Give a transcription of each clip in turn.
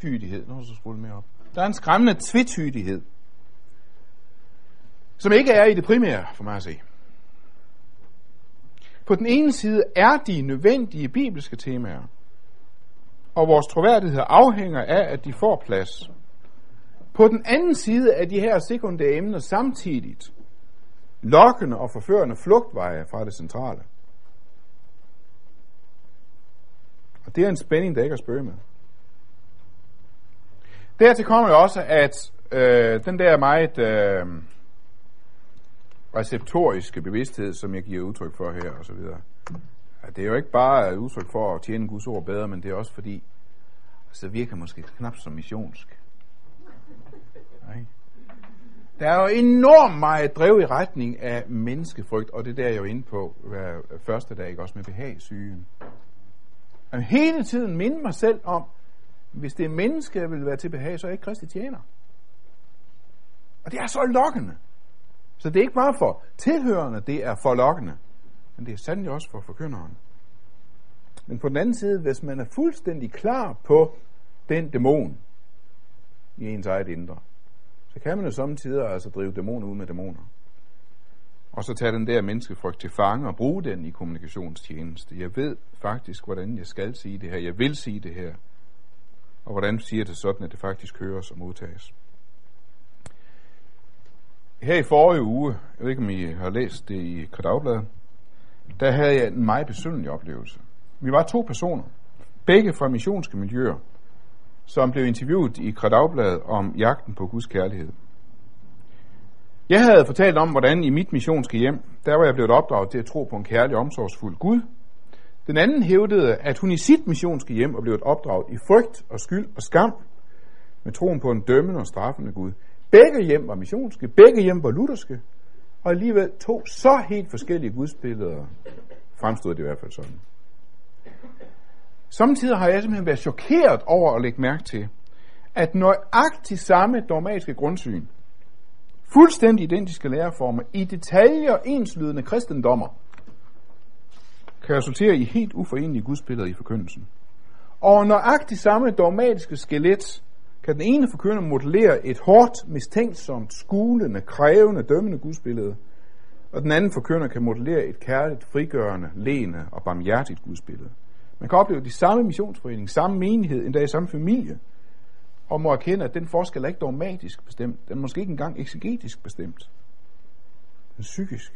tvetydighed. Nu så skrulle mere op. Der er en skræmmende tvetydighed, som ikke er i det primære, for mig at se. På den ene side er de nødvendige bibelske temaer, og vores troværdighed afhænger af, at de får plads. På den anden side er de her sekundære emner samtidigt lokkende og forførende flugtveje fra det centrale. Og det er en spænding, der ikke er spøge med. Dertil kommer jo også, at øh, den der meget øh, receptoriske bevidsthed, som jeg giver udtryk for her, og så videre, at det er jo ikke bare et udtryk for at tjene Guds ord bedre, men det er også fordi, så virker måske knap som missionsk. Nej. Der er jo enormt meget drev i retning af menneskefrygt, og det er der, jeg er jo inde på hver første dag, ikke? også med behagsygen. Og hele tiden minde mig selv om, hvis det er menneske, jeg vil være til behag, så er jeg ikke kristi tjener. Og det er så lokkende. Så det er ikke bare for tilhørende, det er for lokkende. Men det er sandelig også for forkynderen. Men på den anden side, hvis man er fuldstændig klar på den dæmon i ens eget indre, så kan man jo samtidig altså drive dæmoner ud med dæmoner. Og så tage den der menneskefrygt til fange og bruge den i kommunikationstjeneste. Jeg ved faktisk, hvordan jeg skal sige det her. Jeg vil sige det her. Og hvordan siger det sådan, at det faktisk høres og modtages. Her i forrige uge, jeg ved ikke om I har læst det i Kredavbladet, der havde jeg en meget besynderlig oplevelse. Vi var to personer, begge fra missionske miljøer, som blev interviewet i Kredavbladet om jagten på Guds kærlighed. Jeg havde fortalt om, hvordan i mit missionske hjem, der var jeg blevet opdraget til at tro på en kærlig, omsorgsfuld Gud. Den anden hævdede, at hun i sit missionske hjem var blevet opdraget i frygt og skyld og skam, med troen på en dømmende og straffende Gud. Begge hjem var missionske, begge hjem var lutherske, og alligevel to så helt forskellige gudsbilleder fremstod det i hvert fald sådan. Samtidig har jeg simpelthen været chokeret over at lægge mærke til, at nøjagtigt samme dogmatiske grundsyn, fuldstændig identiske læreformer, i detaljer enslydende kristendommer, kan resultere i helt uforenelige gudsbilleder i forkyndelsen. Og nøjagtigt samme dogmatiske skelet kan den ene forkynder modellere et hårdt, mistænksomt, skulende, krævende, dømmende gudsbillede, og den anden forkynder kan modellere et kærligt, frigørende, lene og barmhjertigt gudsbillede. Man kan opleve de samme missionsforening, samme menighed, endda i samme familie, og må erkende, at den forskel er ikke dogmatisk bestemt. Den er måske ikke engang eksegetisk bestemt. Den er psykisk.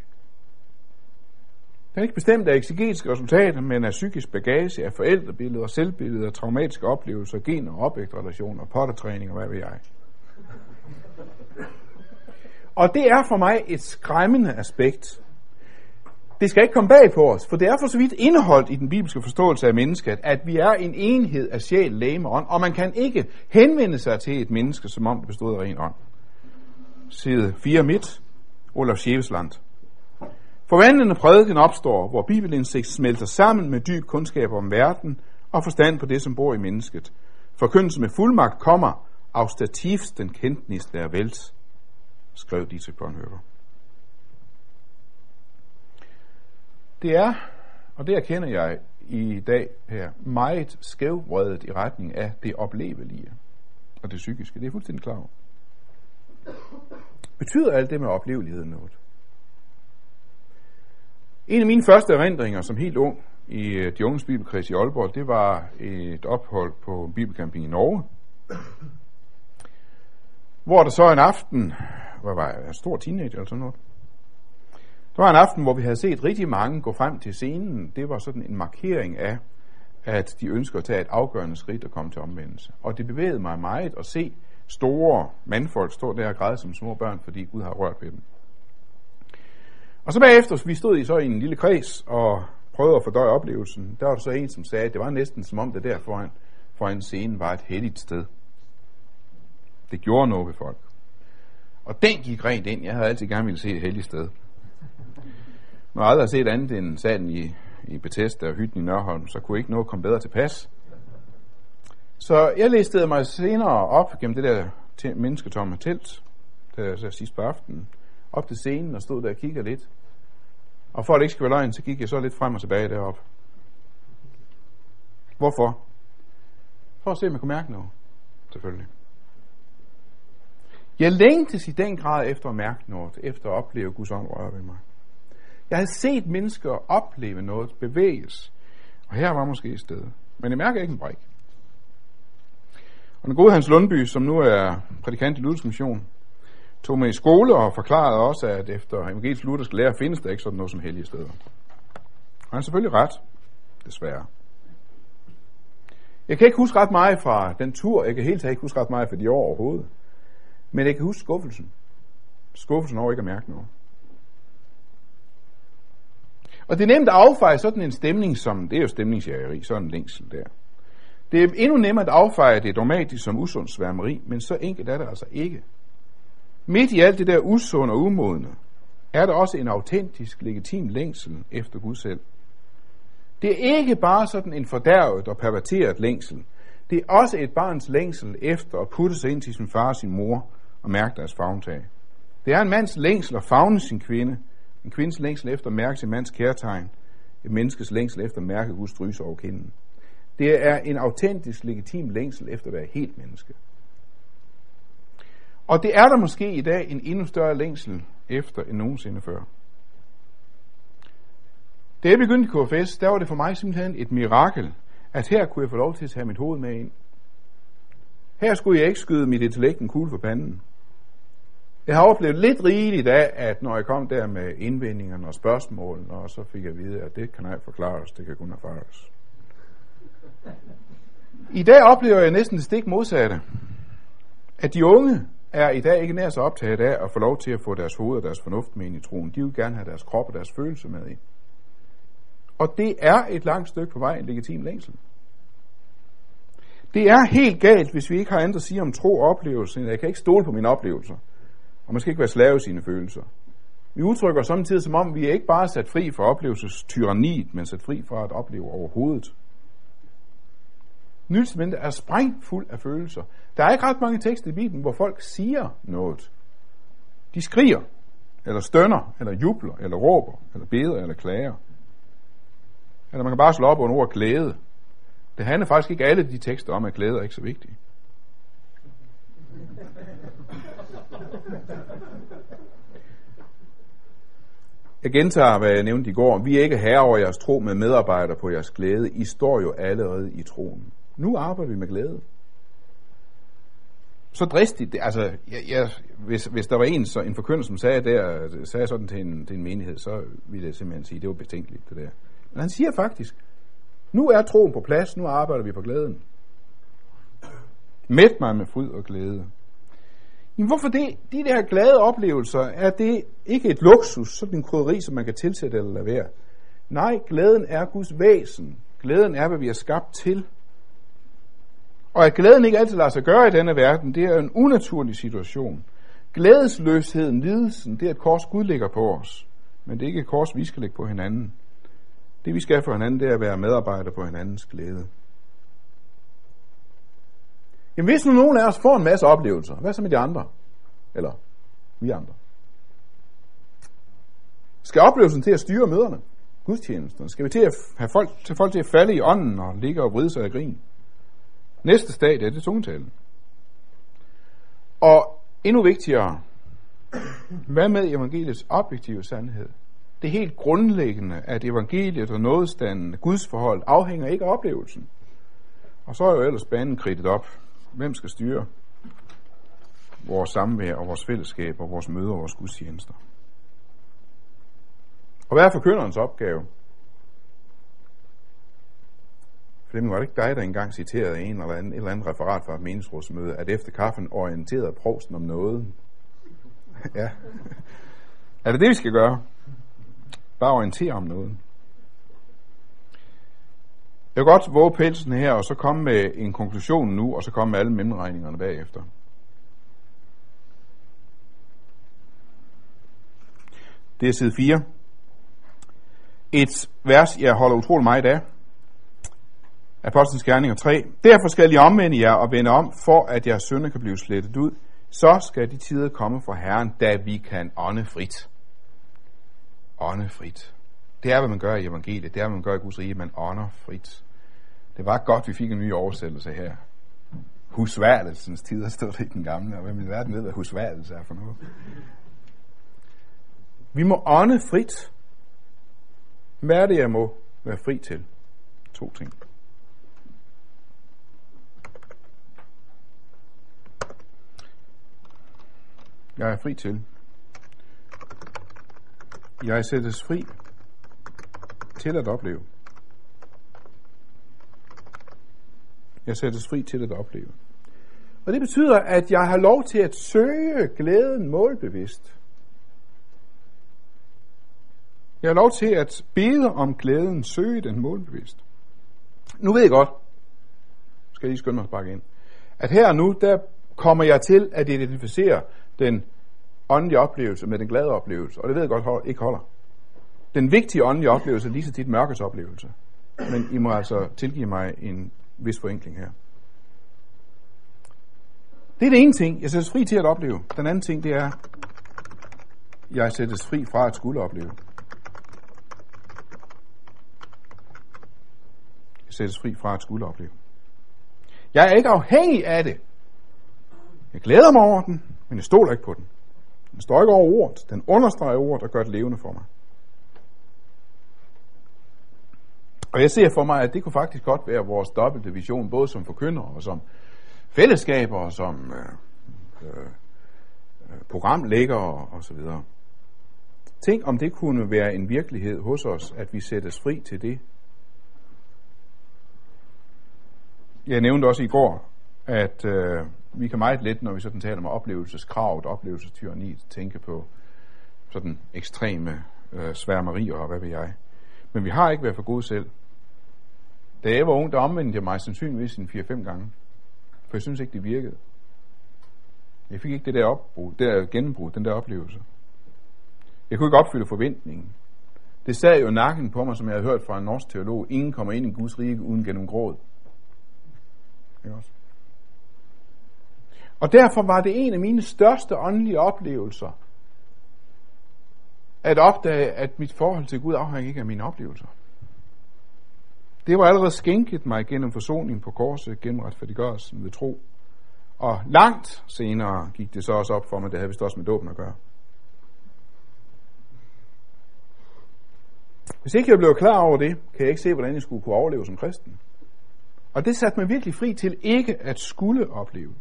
Den er ikke bestemt af eksegetiske resultater, men af psykisk bagage, af forældrebilleder, selvbilleder, traumatiske oplevelser, gener, opvægtrelationer, pottertræning og hvad ved jeg. Og det er for mig et skræmmende aspekt. Det skal ikke komme bag på os, for det er for så vidt indeholdt i den bibelske forståelse af mennesket, at vi er en enhed af sjæl, læme og ånd, og man kan ikke henvende sig til et menneske, som om det bestod af ren ånd. Side 4 midt, Olaf Schevesland. Forvandlende prædiken opstår, hvor bibelindsigt smelter sammen med dyb kundskab om verden og forstand på det, som bor i mennesket. Forkyndelse med fuldmagt kommer af stativs den kendtnis der vælt, skrev Dietrich Bonhoeffer. Det er, og det erkender jeg i dag her, meget skævvredet i retning af det oplevelige og det psykiske. Det er fuldstændig klar over. Betyder alt det med opleveligheden noget? En af mine første erindringer som helt ung i øh, de unges bibelkreds i Aalborg, det var et ophold på en bibelcamping i Norge, hvor der så en aften, hvor var jeg, en stor teenager eller sådan noget, der var en aften, hvor vi havde set rigtig mange gå frem til scenen. Det var sådan en markering af, at de ønsker at tage et afgørende skridt og komme til omvendelse. Og det bevægede mig meget at se store mandfolk stå der og græde som små børn, fordi Gud har rørt ved dem. Og så bagefter, vi stod i så i en lille kreds og prøvede at fordøje oplevelsen, der var der så en, som sagde, at det var næsten som om det der foran, foran scenen var et helligt sted. Det gjorde noget ved folk. Og den gik rent ind. Jeg havde altid gerne ville se et helligt sted. Når jeg aldrig har set andet end salen i, i Bethesda og hytten i Nørholm, så kunne ikke noget komme bedre til pas. Så jeg læste mig senere op gennem det der mennesketomme telt, der så sidst på aftenen, op til scenen og stod der og kiggede lidt. Og for at det ikke skal være løgn, så gik jeg så lidt frem og tilbage derop. Hvorfor? For at se, om jeg kunne mærke noget. Selvfølgelig. Jeg længtes i den grad efter at mærke noget, efter at opleve Guds ånd røre ved mig. Jeg havde set mennesker opleve noget, bevæges, og her var måske et sted. Men jeg mærker ikke en brik. Og den gode Hans Lundby, som nu er prædikant i Luthers Mission, tog mig i skole og forklarede også, at efter evangelisk luthersk lærer findes der ikke sådan noget som hellige steder. Og han er selvfølgelig ret, desværre. Jeg kan ikke huske ret meget fra den tur. Jeg kan helt taget ikke huske ret meget fra de år overhovedet. Men jeg kan huske skuffelsen. Skuffelsen over ikke at mærke noget. Og det er nemt at affeje sådan en stemning som, det er jo stemningsjægeri, sådan en længsel der. Det er endnu nemmere at affeje det dogmatisk som usund sværmeri, men så enkelt er det altså ikke. Midt i alt det der usunde og umodne, er der også en autentisk, legitim længsel efter Gud selv. Det er ikke bare sådan en fordærvet og perverteret længsel. Det er også et barns længsel efter at putte sig ind til sin far og sin mor og mærke deres fagntag. Det er en mands længsel at fagne sin kvinde, en kvindes længsel efter at mærke sin mands kærtegn, et menneskes længsel efter at mærke Guds drys over kinden. Det er en autentisk, legitim længsel efter at være helt menneske. Og det er der måske i dag en endnu større længsel efter end nogensinde før. Da jeg begyndte KFS, der var det for mig simpelthen et mirakel, at her kunne jeg få lov til at tage mit hoved med ind. Her skulle jeg ikke skyde mit intellekt en kugle for panden. Jeg har oplevet lidt rigeligt af, at når jeg kom der med indvendingerne og spørgsmålene, og så fik jeg at vide, at det kan jeg forklares, det kan kun erfares. I dag oplever jeg næsten det stik modsatte. At de unge er i dag ikke nær så optaget af at få lov til at få deres hoved og deres fornuft med ind i troen. De vil gerne have deres krop og deres følelse med ind. Og det er et langt stykke på vej en legitim længsel. Det er helt galt, hvis vi ikke har andet at sige om tro og oplevelse. Jeg kan ikke stole på mine oplevelser. Og man skal ikke være slave i sine følelser. Vi udtrykker samtidig, som om vi er ikke bare sat fri fra oplevelsestyranniet, men sat fri fra at opleve overhovedet. Nyt er sprængfuld af følelser. Der er ikke ret mange tekster i Bibelen, hvor folk siger noget. De skriger, eller stønner, eller jubler, eller råber, eller beder, eller klager. Eller man kan bare slå op under ordet glæde. Det handler faktisk ikke alle de tekster om, at glæde er ikke så vigtigt. Jeg gentager, hvad jeg nævnte i går. Vi er ikke herre over jeres tro med medarbejdere på jeres glæde. I står jo allerede i troen. Nu arbejder vi med glæde. Så dristigt, altså, jeg, jeg, hvis, hvis der var en, så, en forkynder, som sagde, der, øh, sagde sådan til en, til en menighed, så ville jeg simpelthen sige, det var betænkeligt, det der. Men han siger faktisk, nu er troen på plads, nu arbejder vi på glæden. Mæt mig med fryd og glæde. Jamen hvorfor det? De der glade oplevelser, er det ikke et luksus, sådan en krydderi, som man kan tilsætte eller lade være? Nej, glæden er Guds væsen. Glæden er, hvad vi er skabt til. Og at glæden ikke altid lader sig gøre i denne verden, det er en unaturlig situation. Glædesløsheden, lidelsen, det er et kors, Gud lægger på os. Men det er ikke et kors, vi skal lægge på hinanden. Det vi skal for hinanden, det er at være medarbejder på hinandens glæde. Jamen hvis nu nogen af os får en masse oplevelser, hvad så med de andre? Eller vi andre? Skal oplevelsen til at styre møderne? Gudstjenesten? Skal vi til at have folk, til folk til at falde i ånden og ligge og vride sig af grin? Næste stadie er det tungetalen. Og endnu vigtigere, hvad med evangeliets objektive sandhed? Det helt grundlæggende, at evangeliet og nådestanden, Guds forhold, afhænger ikke af oplevelsen. Og så er jo ellers banen kridtet op. Hvem skal styre vores samvær og vores fællesskab og vores møder og vores gudstjenester? Og hvad er forkynderens opgave? Flemming, var det ikke dig, der engang citerede en eller anden, et eller andet referat fra et meningsrådsmøde, at efter kaffen orienterede provsten om noget? ja. Er det det, vi skal gøre? Bare orientere om noget. Jeg vil godt våge pelsen her, og så komme med en konklusion nu, og så komme med alle mellemregningerne bagefter. Det er side 4. Et vers, jeg holder utrolig meget af. Apostlenes Gerninger 3. Derfor skal I omvende jer og vende om, for at jeres sønder kan blive slettet ud. Så skal de tider komme fra Herren, da vi kan ånde frit. Ånde frit. Det er, hvad man gør i evangeliet. Det er, hvad man gør i Guds rige. Man ånder frit. Det var godt, vi fik en ny oversættelse her. Husværdelsens tider, stod det i den gamle, og hvem i verden ved, hvad husværdelse er for noget. Vi må ånde frit. Hvad er det, jeg må være fri til? To ting. Jeg er fri til. Jeg sættes fri til at opleve. Jeg sættes fri til at opleve. Og det betyder, at jeg har lov til at søge glæden målbevidst. Jeg har lov til at bede om glæden, søge den målbevidst. Nu ved jeg godt, skal jeg lige skynde mig at bakke ind, at her og nu, der kommer jeg til at identificere den åndelige oplevelse med den glade oplevelse, og det ved jeg godt ikke holder. Den vigtige åndelige oplevelse er lige så tit mørkets oplevelse. Men I må altså tilgive mig en vis forenkling her. Det er det ene ting, jeg sættes fri til at opleve. Den anden ting, det er, jeg sættes fri fra at skulle opleve. Jeg sættes fri fra at skulle opleve. Jeg er ikke afhængig af det. Jeg glæder mig over den, men jeg stoler ikke på den. Den står ikke over ordet. Den understreger ordet og gør det levende for mig. Og jeg ser for mig, at det kunne faktisk godt være vores dobbelte vision, både som forkyndere og som fællesskaber og som øh, øh, øh programlægger og så videre. Tænk om det kunne være en virkelighed hos os, at vi sættes fri til det. Jeg nævnte også i går, at øh, vi kan meget let, når vi sådan taler om oplevelseskravet, oplevelsestyranni, tænke på sådan ekstreme øh, sværmerier og hvad ved jeg. Men vi har ikke været for gode selv. Da jeg var ung, der omvendte jeg mig sandsynligvis en 4-5 gange. For jeg synes ikke, det virkede. Jeg fik ikke det der opbrud, det der gennembrud, den der oplevelse. Jeg kunne ikke opfylde forventningen. Det sad jo nakken på mig, som jeg havde hørt fra en norsk teolog. Ingen kommer ind i Guds rige uden gennem gråd. Ikke også? Og derfor var det en af mine største åndelige oplevelser, at opdage, at mit forhold til Gud afhænger ikke af mine oplevelser. Det var allerede skænket mig gennem forsoningen på korset, gennem retfærdiggørelsen ved tro. Og langt senere gik det så også op for mig, det havde vist også med dåben at gøre. Hvis ikke jeg blev klar over det, kan jeg ikke se, hvordan jeg skulle kunne overleve som kristen. Og det satte mig virkelig fri til ikke at skulle opleve.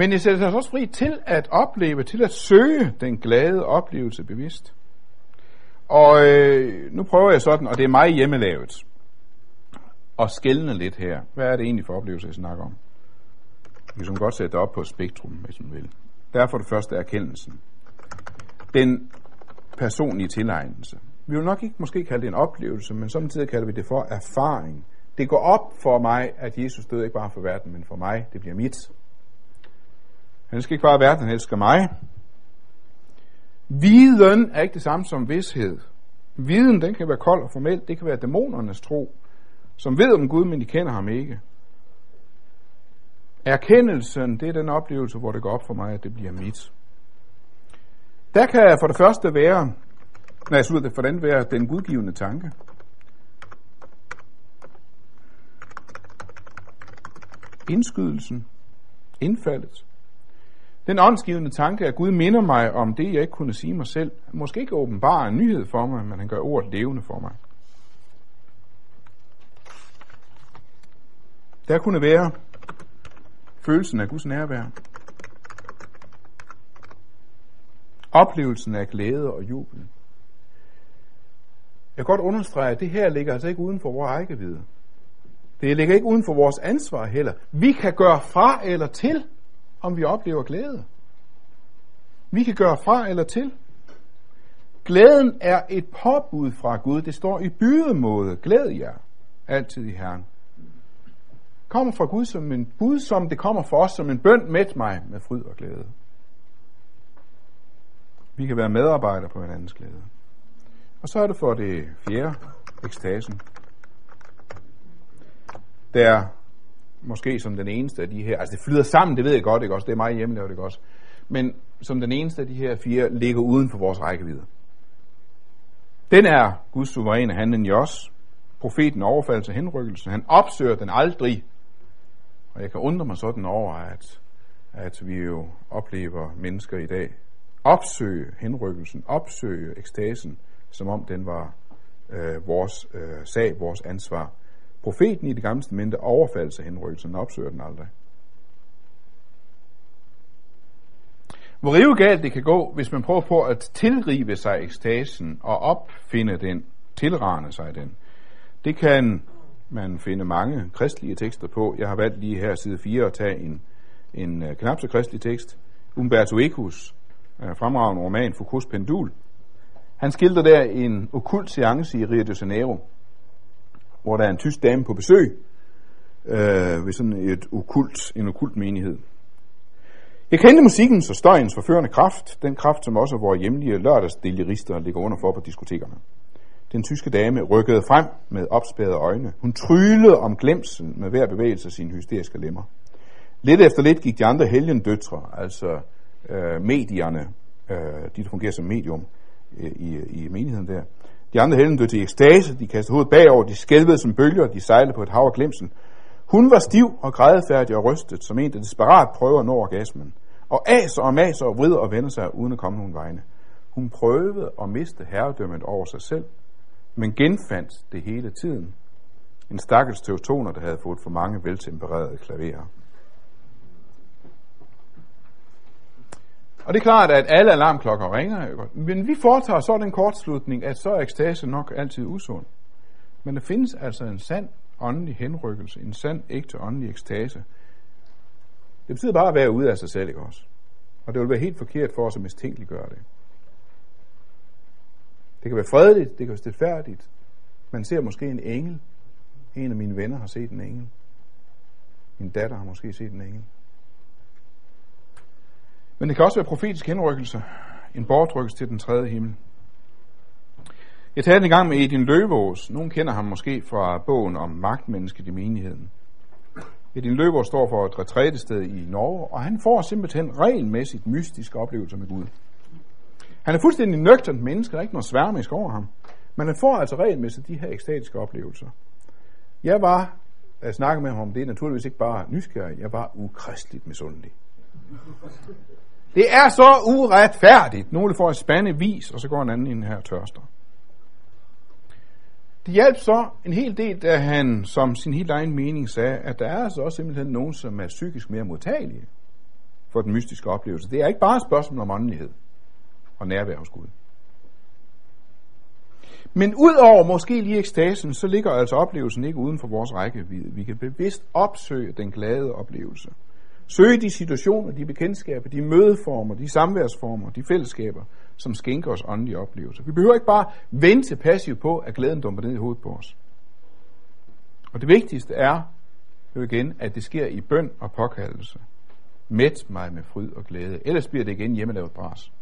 Men jeg sætter os også fri til at opleve, til at søge den glade oplevelse bevidst. Og øh, nu prøver jeg sådan, og det er meget hjemmelavet, at skældne lidt her. Hvad er det egentlig for oplevelse, jeg snakker om? Vi kan godt sætte det op på et spektrum, hvis man vil. Derfor det første erkendelsen. Den personlige tilegnelse. Vi vil nok ikke måske kalde det en oplevelse, men samtidig kalder vi det for erfaring. Det går op for mig, at Jesus døde ikke bare for verden, men for mig. Det bliver mit. Han skal ikke bare, at verden elsker mig. Viden er ikke det samme som vidshed. Viden, den kan være kold og formel. Det kan være dæmonernes tro, som ved om Gud, men de kender ham ikke. Erkendelsen, det er den oplevelse, hvor det går op for mig, at det bliver mit. Der kan for det første være, nej, slutter det for den være den gudgivende tanke. Indskydelsen, indfaldet. Den åndsgivende tanke, at Gud minder mig om det, jeg ikke kunne sige mig selv, måske ikke åbenbare en nyhed for mig, men han gør ordet levende for mig. Der kunne være følelsen af Guds nærvær, oplevelsen af glæde og jubel. Jeg kan godt understrege, at det her ligger altså ikke uden for vores rækkevidde. Det ligger ikke uden for vores ansvar heller. Vi kan gøre fra eller til om vi oplever glæde. Vi kan gøre fra eller til. Glæden er et påbud fra Gud. Det står i bydemåde. Glæd jer altid i Herren. Kommer fra Gud som en bud, som det kommer for os som en bøn med mig med fryd og glæde. Vi kan være medarbejdere på hinandens glæde. Og så er det for det fjerde, ekstasen. Der måske som den eneste af de her, altså det flyder sammen, det ved jeg godt, ikke også, det er meget hjemmelavet, ikke også, men som den eneste af de her fire ligger uden for vores rækkevidde. Den er Guds suveræne handling i os. Profeten overfalder til henrykkelse. Han opsøger den aldrig. Og jeg kan undre mig sådan over, at, at vi jo oplever mennesker i dag opsøge henrykkelsen, opsøge ekstasen, som om den var øh, vores øh, sag, vores ansvar. Profeten i det gamle testamente overfaldt sig henrykkelsen, opsøger den aldrig. Hvor rive galt det kan gå, hvis man prøver på at tilrive sig ekstasen og opfinde den, tilrane sig den. Det kan man finde mange kristelige tekster på. Jeg har valgt lige her side 4 at tage en, en øh, knap så kristelig tekst. Umberto Ecos, øh, fremragende roman Foucault's Pendul. Han skildrer der en okult seance i Rio de Janeiro, hvor der er en tysk dame på besøg øh, ved sådan et okult, en okult menighed. Jeg kendte musikkens og støjens forførende kraft, den kraft, som også vores hjemlige lørdagsdelirister ligger under for på diskotekerne. Den tyske dame rykkede frem med opspærrede øjne. Hun tryllede om glemsel med hver bevægelse af sine hysteriske lemmer. Lidt efter lidt gik de andre helgendøtre, altså øh, medierne, øh, de der fungerer som medium øh, i, i menigheden der, de andre helgendøtre til ekstase, de kastede hovedet bagover, de skælvede som bølger, de sejlede på et hav af glemsel. Hun var stiv og grædefærdig og rystet, som en, der desperat prøver at nå orgasmen. Og aser og maser og vrider og vender sig, uden at komme nogen vegne. Hun prøvede at miste herredømmet over sig selv, men genfandt det hele tiden. En stakkels teotoner, der havde fået for mange veltempererede klaverer. Og det er klart, at alle alarmklokker ringer, men vi foretager så den kortslutning, at så er ekstase nok altid usund. Men der findes altså en sand åndelig henrykkelse, en sand ægte åndelig ekstase. Det betyder bare at være ude af sig selv, ikke også? Og det vil være helt forkert for os at mistænkeliggøre det. Det kan være fredeligt, det kan være stilfærdigt. Man ser måske en engel. En af mine venner har set en engel. Min datter har måske set en engel. Men det kan også være profetisk henrykkelse. En bortrykkelse til den tredje himmel. Jeg talte en gang med Edin Løvås. Nogen kender ham måske fra bogen om magtmennesket i menigheden. Edin Løvås står for et retrætested i Norge, og han får simpelthen regelmæssigt mystiske oplevelser med Gud. Han er fuldstændig nøgternt menneske, der er ikke noget sværmisk over ham. Men han får altså regelmæssigt de her ekstatiske oplevelser. Jeg var, at snakke med ham om det, naturligvis ikke bare nysgerrig, jeg var ukristeligt misundelig. Det er så uretfærdigt. Nogle får en spande vis, og så går en anden ind her tørster. Det hjalp så en hel del, da han som sin helt egen mening sagde, at der er altså også simpelthen nogen, som er psykisk mere modtagelige for den mystiske oplevelse. Det er ikke bare et spørgsmål om åndelighed og nærvær hos Gud. Men udover måske lige ekstasen, så ligger altså oplevelsen ikke uden for vores rækkevidde. Vi kan bevidst opsøge den glade oplevelse. Søge de situationer, de bekendtskaber, de mødeformer, de samværsformer, de fællesskaber, som skænker os åndelige oplevelser. Vi behøver ikke bare vente passivt på, at glæden dumper ned i hovedet på os. Og det vigtigste er jo igen, at det sker i bøn og påkaldelse. Mæt mig med fryd og glæde. Ellers bliver det igen hjemmelavet bras.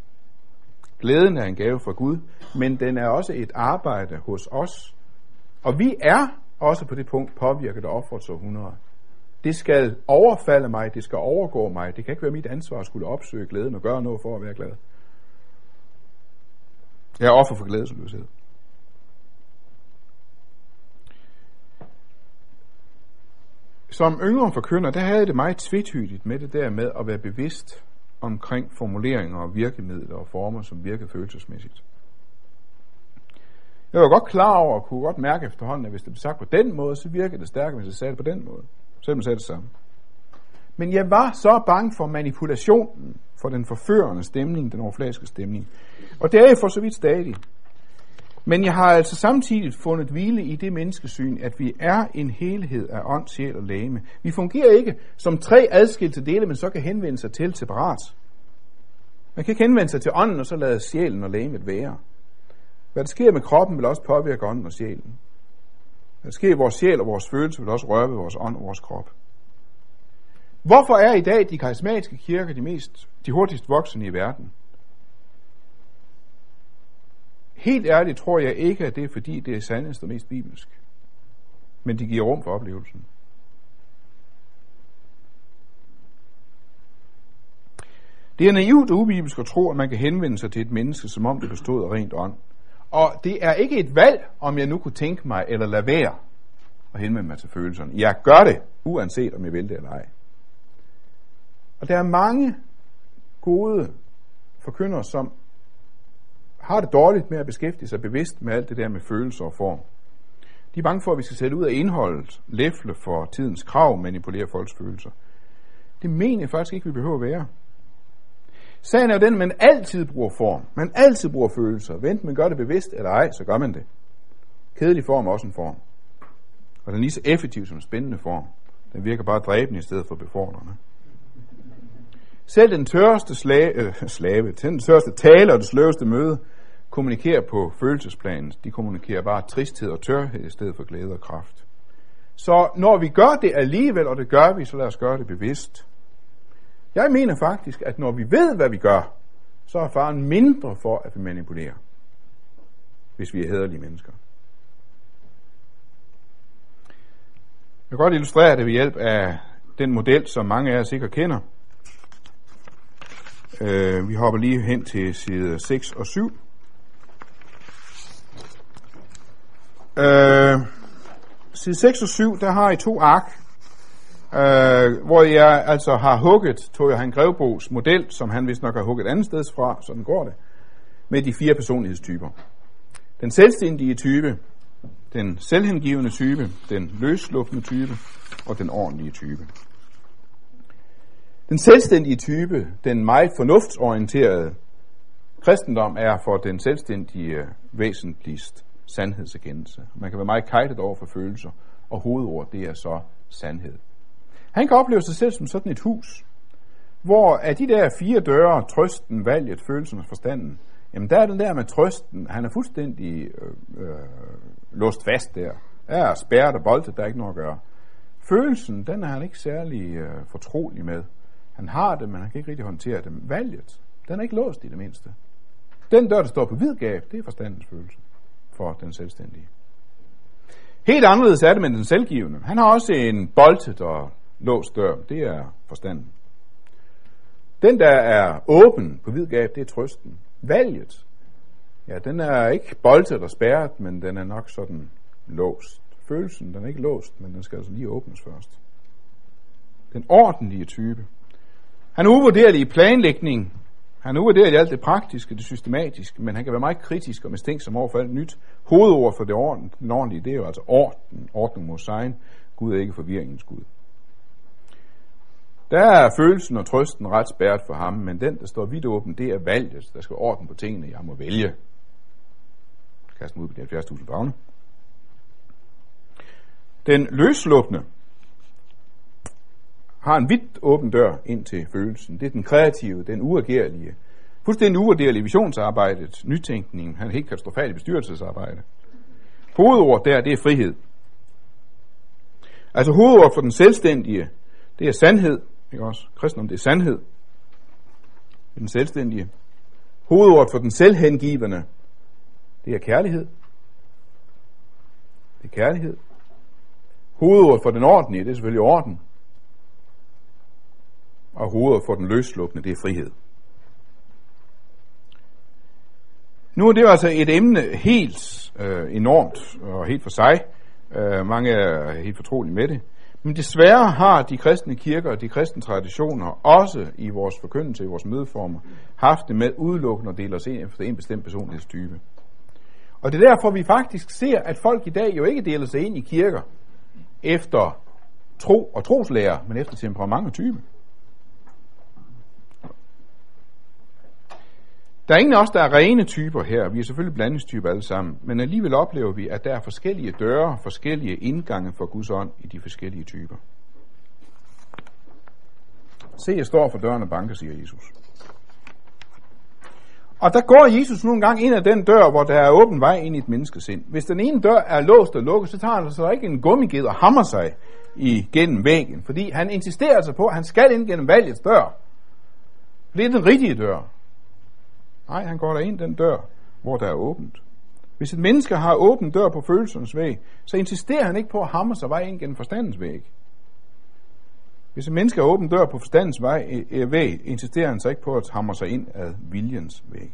Glæden er en gave fra Gud, men den er også et arbejde hos os. Og vi er også på det punkt påvirket af offerets århundrede. Det skal overfalde mig, det skal overgå mig. Det kan ikke være mit ansvar at skulle opsøge glæden og gøre noget for at være glad. Jeg er offer for glædesløshed. Som yngre forkynder, der havde det meget tvetydigt med det der med at være bevidst omkring formuleringer og virkemidler og former, som virker følelsesmæssigt. Jeg var godt klar over og kunne godt mærke efterhånden, at hvis det blev sagt på den måde, så virker det stærkere, hvis jeg sagde det på den måde. Selvom sagde det samme. Men jeg var så bange for manipulationen, for den forførende stemning, den overfladiske stemning. Og det er jeg for så vidt stadig. Men jeg har altså samtidig fundet hvile i det menneskesyn, at vi er en helhed af ånd, sjæl og læme. Vi fungerer ikke som tre adskilte dele, men så kan henvende sig til separat. Man kan ikke henvende sig til ånden, og så lade sjælen og lægemet være. Hvad der sker med kroppen, vil også påvirke ånden og sjælen. Hvad sker i vores sjæl og vores følelse, vil også røre ved vores ånd og vores krop. Hvorfor er i dag de karismatiske kirker de, mest, de hurtigst voksende i verden? Helt ærligt tror jeg ikke, at det er fordi, det er sandest og mest bibelsk. Men de giver rum for oplevelsen. Det er naivt og ubibelsk at tro, at man kan henvende sig til et menneske, som om det bestod af rent ånd. Og det er ikke et valg, om jeg nu kunne tænke mig eller lade være. at henvende mig til følelserne. Jeg gør det, uanset om jeg vil det eller ej. Og der er mange gode forkyndere, som har det dårligt med at beskæftige sig bevidst med alt det der med følelser og form. De er bange for, at vi skal sætte ud af indholdet, læfle for tidens krav, manipulere folks følelser. Det mener jeg faktisk ikke, vi behøver at være. Sagen er jo den, at man altid bruger form. Man altid bruger følelser. Vent man gør det bevidst eller ej, så gør man det. Kedelig form er også en form. Og den er lige så effektiv som en spændende form. Den virker bare dræbende i stedet for befordrende. Selv den tørste slave, øh, slave den tørste tale og det sløveste møde kommunikerer på følelsesplanen. De kommunikerer bare tristhed og tørhed i stedet for glæde og kraft. Så når vi gør det alligevel, og det gør vi, så lad os gøre det bevidst. Jeg mener faktisk, at når vi ved, hvad vi gør, så er faren mindre for, at vi manipulerer, hvis vi er hederlige mennesker. Jeg kan godt illustrere det ved hjælp af den model, som mange af jer sikkert kender. Øh, vi hopper lige hen til side 6 og 7. Øh, side 6 og 7, der har I to ark, øh, hvor jeg altså har hugget Tog han Grevbos model, som han vist nok har hugget andet sted fra, sådan går det, med de fire personlighedstyper. Den selvstændige type, den selvhengivende type, den løslukkende type og den ordentlige type. Den selvstændige type, den meget fornuftsorienterede kristendom, er for den selvstændige væsentligst sandhedserkendelse. Man kan være meget kajtet over for følelser, og hovedord, det er så sandhed. Han kan opleve sig selv som sådan et hus, hvor af de der fire døre, trøsten, valget, følelsen og forstanden, jamen der er den der med trøsten, han er fuldstændig øh, øh, låst fast der. Er spærret og boltet, der er ikke noget at gøre. Følelsen, den er han ikke særlig øh, fortrolig med. Han har det, men han kan ikke rigtig håndtere det. Valget, den er ikke låst i det mindste. Den dør, der står på hvidgab, det er forstandens følelse for den selvstændige. Helt anderledes er det med den selvgivende. Han har også en boltet og låst dør. Det er forstanden. Den, der er åben på vidgab, det er trøsten. Valget, ja, den er ikke boltet og spærret, men den er nok sådan låst. Følelsen, den er ikke låst, men den skal altså lige åbnes først. Den ordentlige type, han er uvurderlig i planlægning. Han er uvurderlig i alt det praktiske, det systematiske, men han kan være meget kritisk og mistænksom over for alt nyt. Hovedord for det orden, den ordentlige, det er jo altså orden, ordning mod sign. Gud er ikke forvirringens Gud. Der er følelsen og trøsten ret spærret for ham, men den, der står vidt åben, det er valget. Der skal orden på tingene, jeg må vælge. Kast mig ud på de 70.000 fagne. Den løslukkende, har en vidt åben dør ind til følelsen. Det er den kreative, den uagerlige, fuldstændig uvurderlige visionsarbejdet, nytænkningen, han er helt katastrofalt bestyrelsesarbejde. Hovedord der, det er frihed. Altså hovedord for den selvstændige, det er sandhed, ikke også? Kristendom, det er sandhed. Den selvstændige. Hovedord for den selvhengivende, det er kærlighed. Det er kærlighed. Hovedord for den ordentlige, det er selvfølgelig orden og hovedet for den løslukkende, det er frihed. Nu er det jo altså et emne helt øh, enormt og helt for sig. Øh, mange er helt fortrolige med det. Men desværre har de kristne kirker og de kristne traditioner, også i vores forkyndelse, i vores mødeformer, haft det med udelukkende at dele os ind efter en bestemt personlighedstype. Og det er derfor, vi faktisk ser, at folk i dag jo ikke deler sig ind i kirker efter tro og troslærer, men efter temperament og type. Der er ingen af os, der er rene typer her. Vi er selvfølgelig blandingstyper alle sammen. Men alligevel oplever vi, at der er forskellige døre, forskellige indgange for Guds ånd i de forskellige typer. Se, jeg står for døren og banker, siger Jesus. Og der går Jesus nogle gange ind ad den dør, hvor der er åben vej ind i et menneskesind. Hvis den ene dør er låst og lukket, så tager han så ikke en gummiged og hammer sig igennem væggen. Fordi han insisterer altså på, at han skal ind gennem valgets dør. Det er den rigtige dør. Nej, han går der ind den dør, hvor der er åbent. Hvis et menneske har åben dør på følelsernes væg, så insisterer han ikke på at hamre sig vej ind gennem forstandens væg. Hvis et menneske har åben dør på forstandens vej, eh, eh, væg, insisterer han så ikke på at hamre sig ind ad viljens væg.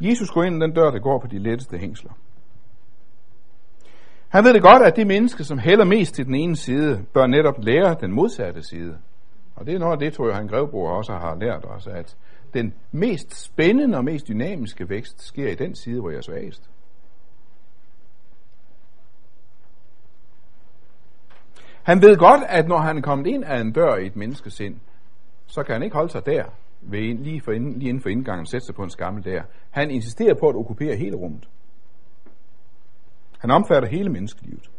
Jesus går ind den dør, der går på de letteste hængsler. Han ved det godt, at de mennesker, som hælder mest til den ene side, bør netop lære den modsatte side. Og det er noget af det, tror jeg, han Grevbro også har lært os, at den mest spændende og mest dynamiske vækst sker i den side, hvor jeg er svagest. Han ved godt, at når han er kommet ind af en dør i et menneskesind, så kan han ikke holde sig der, ved, lige, for ind, lige inden for indgangen, sætte sig på en skammel der. Han insisterer på at okkupere hele rummet. Han omfatter hele menneskelivet.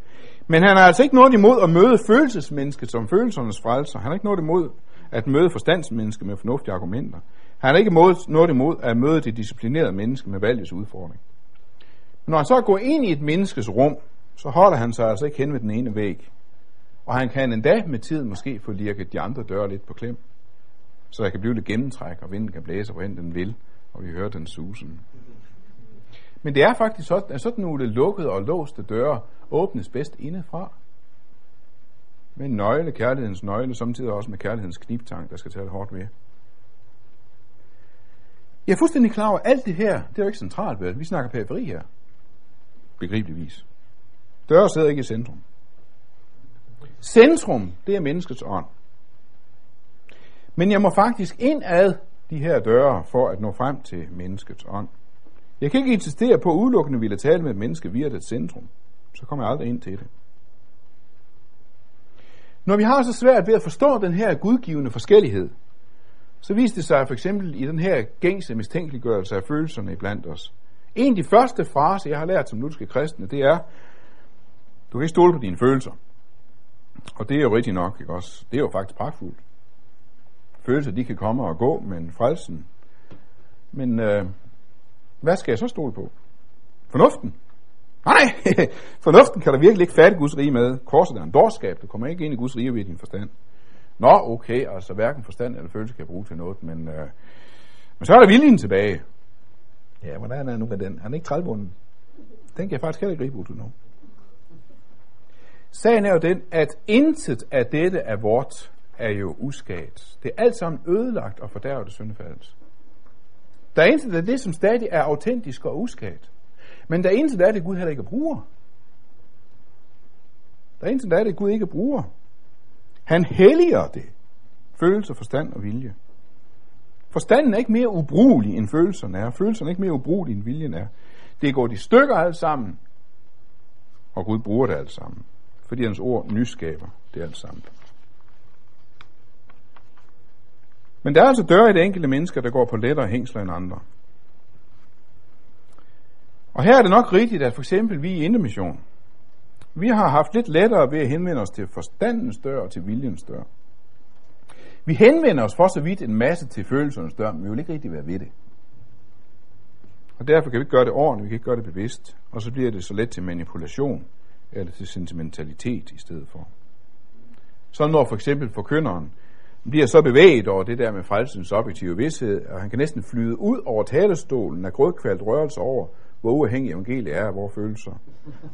Men han har altså ikke noget imod at møde følelsesmennesket som følelsernes frelser. Han har ikke noget imod at møde forstandsmennesket med fornuftige argumenter. Han har ikke noget imod at møde det disciplinerede menneske med valgets udfordring. Men når han så går ind i et menneskes rum, så holder han sig altså ikke hen ved den ene væg. Og han kan endda med tiden måske få lirket de andre døre lidt på klem. Så der kan blive lidt gennemtræk, og vinden kan blæse, hvorhen den vil, og vi hører den susen. Men det er faktisk sådan, at sådan nogle lukkede og låste døre åbnes bedst indefra. Med en nøgle, kærlighedens nøgle, samtidig også med kærlighedens kniptang, der skal tage hårdt ved. Jeg er fuldstændig klar over, at alt det her, det er jo ikke centralt, vel? Vi snakker periferi her. Begribeligvis. Døre sidder ikke i centrum. Centrum, det er menneskets ånd. Men jeg må faktisk ind ad de her døre for at nå frem til menneskets ånd. Jeg kan ikke insistere på at udelukkende ville tale med et menneske via det centrum. Så kommer jeg aldrig ind til det. Når vi har så svært ved at forstå den her gudgivende forskellighed, så viste det sig for eksempel i den her gængse mistænkeliggørelse af følelserne iblandt os. En af de første fraser, jeg har lært som lutske kristne, det er, du kan ikke stole på dine følelser. Og det er jo rigtigt nok, ikke også? Det er jo faktisk pragtfuldt. Følelser, de kan komme og gå, men frelsen. Men øh, hvad skal jeg så stole på? Fornuften? Nej, fornuften kan der virkelig ikke fatte Guds rige med. Korset er en dårskab, du kommer ikke ind i Guds rige ved din forstand. Nå, okay, altså hverken forstand eller følelse kan jeg bruge til noget, men, øh, men så er der viljen tilbage. Ja, hvordan er han nu med den? Han er ikke trælbunden. Den kan jeg faktisk heller ikke gribe ud til nu. Sagen er jo den, at intet af dette er vort er jo uskadt. Det er alt sammen ødelagt og fordærvet af syndefaldet. Der er intet af det, som stadig er autentisk og uskadt. Men der er intet af det, Gud heller ikke bruger. Der er intet af det, Gud ikke bruger. Han helliger det. Følelse, forstand og vilje. Forstanden er ikke mere ubrugelig, end følelserne er. Følelserne er ikke mere ubrugelige, end viljen er. Det går de stykker alt sammen, og Gud bruger det alt sammen. Fordi hans ord nyskaber det alt sammen. Men der er altså døre i det enkelte menneske, der går på lettere hængsler end andre. Og her er det nok rigtigt, at for eksempel vi i Indemission, vi har haft lidt lettere ved at henvende os til forstandens dør og til viljens dør. Vi henvender os for så vidt en masse til følelsernes dør, men vi vil ikke rigtig være ved det. Og derfor kan vi ikke gøre det ordentligt, vi kan ikke gøre det bevidst, og så bliver det så let til manipulation eller til sentimentalitet i stedet for. Så når for eksempel forkynderen bliver så bevæget over det der med frelsens objektive vidshed, og han kan næsten flyde ud over talerstolen af grødkvalt rørelse over, hvor uafhængig evangeliet er af vores følelser.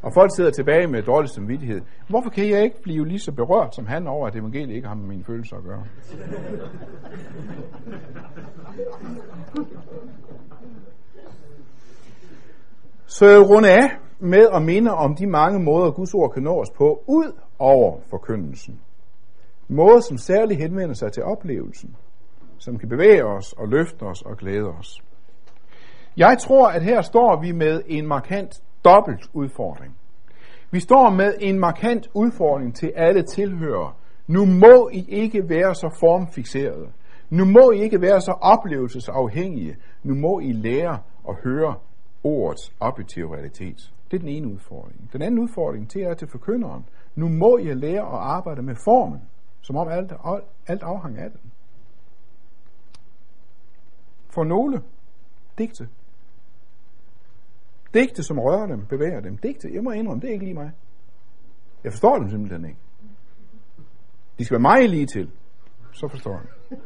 Og folk sidder tilbage med dårlig samvittighed. Hvorfor kan jeg ikke blive lige så berørt som han over, at evangeliet ikke har med mine følelser at gøre? Så jeg runde af med at minde om de mange måder, Guds ord kan nå os på, ud over forkyndelsen måde, som særligt henvender sig til oplevelsen, som kan bevæge os og løfte os og glæde os. Jeg tror, at her står vi med en markant dobbelt udfordring. Vi står med en markant udfordring til alle tilhører. Nu må I ikke være så formfixerede. Nu må I ikke være så oplevelsesafhængige. Nu må I lære at høre ordets objektive realitet. Det er den ene udfordring. Den anden udfordring til er til forkynderen. Nu må I lære at arbejde med formen, som om alt, alt afhang af den. For nogle digte Digte, som rører dem, bevæger dem. Digte, jeg må indrømme, det er ikke lige mig. Jeg forstår dem simpelthen ikke. De skal være mig lige til. Så forstår jeg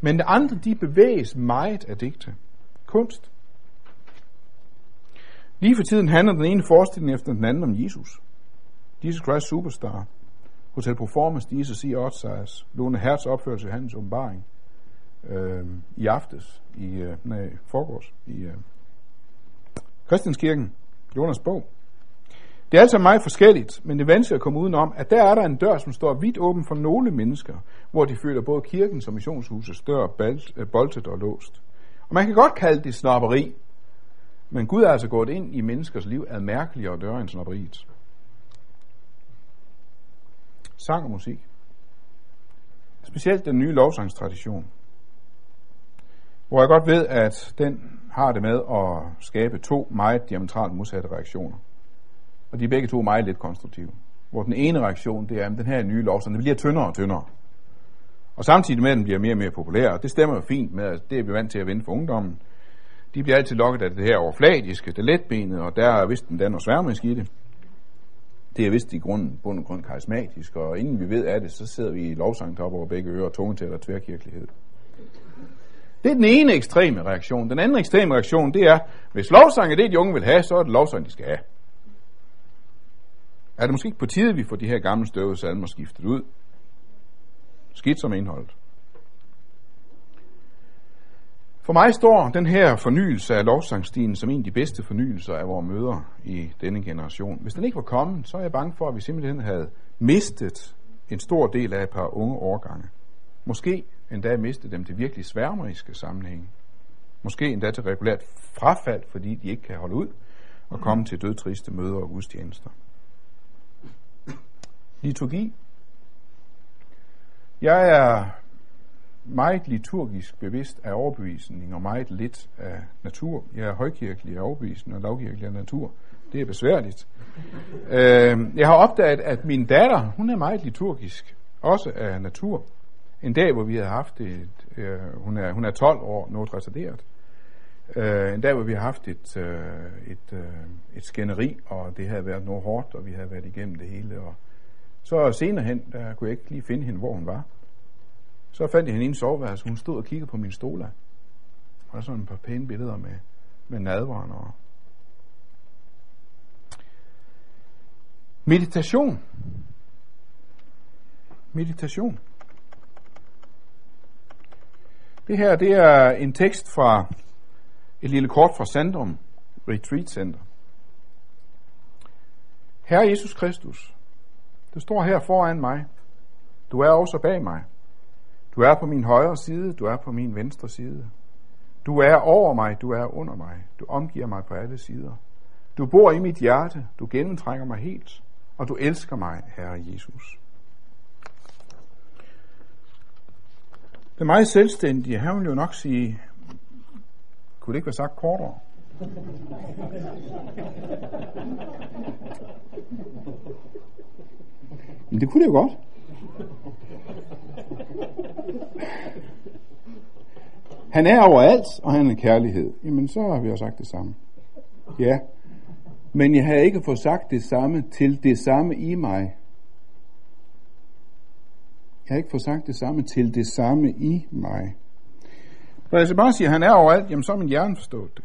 Men de andre, de bevæges meget af digte. Kunst. Lige for tiden handler den ene forestilling efter den anden om Jesus. Jesus Christ Superstar. Hotel Performance, siger også Oddsejers. Lone Hertz opførelse i hans åbenbaring. Øh, I aftes. I, øh, nej, forgårs. I, øh, Christianskirken, Jonas bog. Det er altså meget forskelligt, men det er vanskeligt at komme udenom, at der er der en dør, som står vidt åben for nogle mennesker, hvor de føler både kirken som missionshusets dør øh, boltet og låst. Og man kan godt kalde det snopperi, men Gud er altså gået ind i menneskers liv ad mærkeligere døre end snopperiet. Sang og musik. Specielt den nye lovsangstradition. Hvor jeg godt ved, at den har det med at skabe to meget diametralt modsatte reaktioner. Og de er begge to meget lidt konstruktive. Hvor den ene reaktion, det er, at den her nye lovsang, den bliver tyndere og tyndere. Og samtidig med, at den bliver mere og mere populær, og det stemmer jo fint med, at det er vi vant til at vinde for ungdommen. De bliver altid lokket af det her overfladiske, det letbenede, og der er vist den der noget sværmisk i det. Det er vist i grunden, bund og grund karismatisk, og inden vi ved af det, så sidder vi i lovsang op over begge ører og tunge til at tværkirkelighed. Det er den ene ekstreme reaktion. Den anden ekstreme reaktion, det er, hvis lovsang er det, de unge vil have, så er det lovsang, de skal have. Er det måske ikke på tide, vi får de her gamle støvede salmer skiftet ud? Skidt som indholdet. For mig står den her fornyelse af lovsangstien som en af de bedste fornyelser af vores møder i denne generation. Hvis den ikke var kommet, så er jeg bange for, at vi simpelthen havde mistet en stor del af et par unge årgange. Måske endda mistet dem til virkelig sværmeriske sammenhænge. Måske endda til regulært frafald, fordi de ikke kan holde ud og komme til dødtriste møder og gudstjenester. Liturgi. Jeg er meget liturgisk bevidst af overbevisning og meget lidt af natur. Jeg er højkirkelig af overbevisning og lavkirkelig af natur. Det er besværligt. Øh, jeg har opdaget, at min datter, hun er meget liturgisk, også af natur. En dag, hvor vi havde haft et, øh, hun, er, hun er 12 år, noget retarderet. Øh, en dag, hvor vi har haft et, øh, et, øh, et skænderi, og det havde været noget hårdt, og vi havde været igennem det hele. Og så senere hen, der kunne jeg ikke lige finde hende, hvor hun var. Så fandt jeg hende i en soveværelse. Hun stod og kiggede på min stola. Og der sådan et par pæne billeder med, med nadveren og Meditation. Meditation. Det her, det er en tekst fra et lille kort fra Sandrum Retreat Center. Herre Jesus Kristus, du står her foran mig. Du er også bag mig. Du er på min højre side, du er på min venstre side. Du er over mig, du er under mig. Du omgiver mig på alle sider. Du bor i mit hjerte, du gennemtrænger mig helt, og du elsker mig, Herre Jesus. Den meget selvstændige, han vil jo nok sige, kunne det ikke være sagt kortere? Men det kunne det jo godt. Han er overalt, og han er kærlighed. Jamen, så har vi jo sagt det samme. Ja, men jeg har ikke fået sagt det samme til det samme i mig. Jeg har ikke fået sagt det samme til det samme i mig. Når jeg så bare siger, at han er overalt, jamen så er min hjerne forstået det.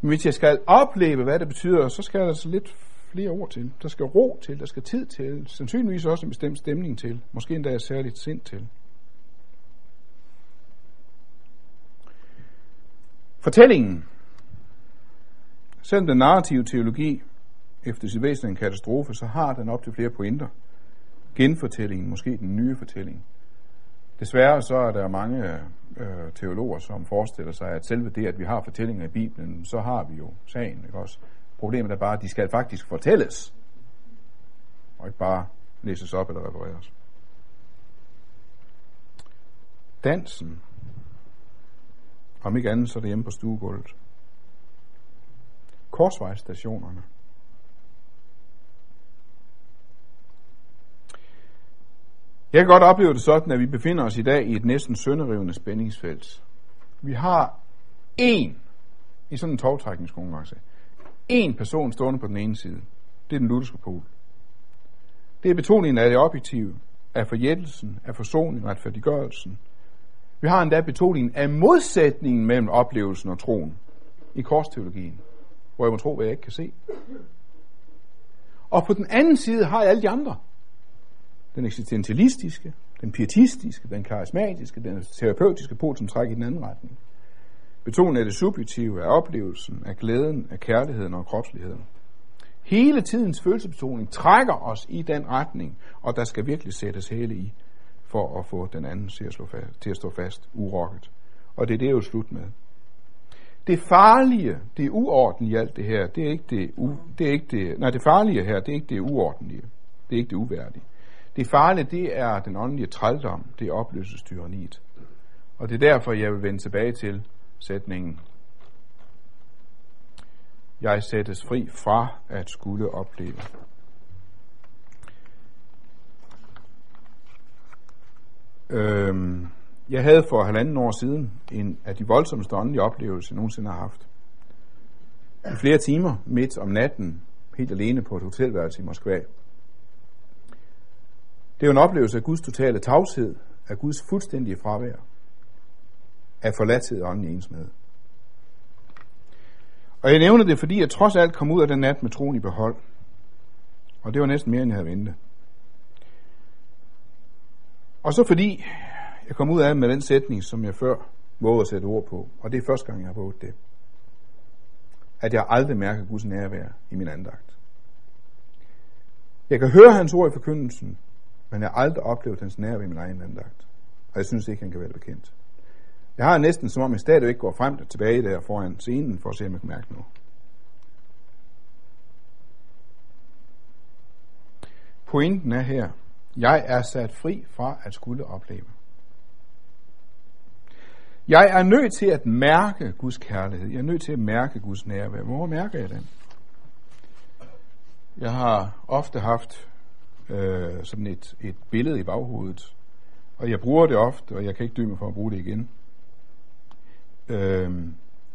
Men hvis jeg skal opleve, hvad det betyder, så skal jeg altså lidt flere ord til. Der skal ro til, der skal tid til, sandsynligvis også en bestemt stemning til, måske endda et særligt sind til. Fortællingen. Selvom den narrative teologi efter sit væsen en katastrofe, så har den op til flere pointer. Genfortællingen, måske den nye fortælling. Desværre så er der mange øh, teologer, som forestiller sig, at selve det, at vi har fortællinger i Bibelen, så har vi jo sagen. Ikke også? Problemet er bare, at de skal faktisk fortælles, og ikke bare læses op eller refereres. Dansen, om ikke andet, så er det hjemme på stuegulvet. Korsvejsstationerne. Jeg kan godt opleve det sådan, at vi befinder os i dag i et næsten sønderrivende spændingsfelt. Vi har én i sådan en togtrækningskonkurrence én person stående på den ene side. Det er den lutherske pol. Det er betoningen af det objektive, af forjættelsen, af forsoning og retfærdiggørelsen. Vi har endda betoningen af modsætningen mellem oplevelsen og troen i korsteologien, hvor jeg må tro, hvad jeg ikke kan se. Og på den anden side har jeg alle de andre. Den eksistentialistiske, den pietistiske, den karismatiske, den terapeutiske pol, som trækker i den anden retning. Betoningen af det subjektive, af oplevelsen, af glæden, af kærligheden og kropsligheden. Hele tidens følelsesbetoning trækker os i den retning, og der skal virkelig sættes hele i, for at få den anden til at, slå fast, til at stå fast, urokket. Og det er det jo slut med. Det farlige, det er uorden i alt det her, det er ikke det, u, det er ikke det, nej, det farlige her, det er ikke det uordentlige. Det er ikke det uværdige. Det farlige, det er den åndelige trældom, det er opløsestyraniet. Og det er derfor, jeg vil vende tilbage til sætningen. Jeg sættes fri fra at skulle opleve. Øhm, jeg havde for halvanden år siden en af de voldsomste åndelige oplevelser, jeg nogensinde har haft. I flere timer midt om natten, helt alene på et hotelværelse i Moskva. Det er jo en oplevelse af Guds totale tavshed, af Guds fuldstændige fravær, af forladthed og åndelig ensmed. Og jeg nævner det, fordi jeg trods alt kom ud af den nat med troen i behold. Og det var næsten mere, end jeg havde ventet. Og så fordi jeg kom ud af med den sætning, som jeg før vågede at sætte ord på, og det er første gang, jeg har våget det, at jeg aldrig mærker Guds nærvær i min andagt. Jeg kan høre hans ord i forkyndelsen, men jeg har aldrig oplevet hans nærvær i min egen andagt. Og jeg synes ikke, han kan være bekendt. Jeg har næsten som om, jeg stadigvæk går frem og tilbage der foran scenen, for at se, om jeg kan mærke noget. Pointen er her, jeg er sat fri fra at skulle opleve. Jeg er nødt til at mærke Guds kærlighed. Jeg er nødt til at mærke Guds nærvær. Hvor mærker jeg den? Jeg har ofte haft øh, sådan et, et billede i baghovedet, og jeg bruger det ofte, og jeg kan ikke dø mig for at bruge det igen. Øh,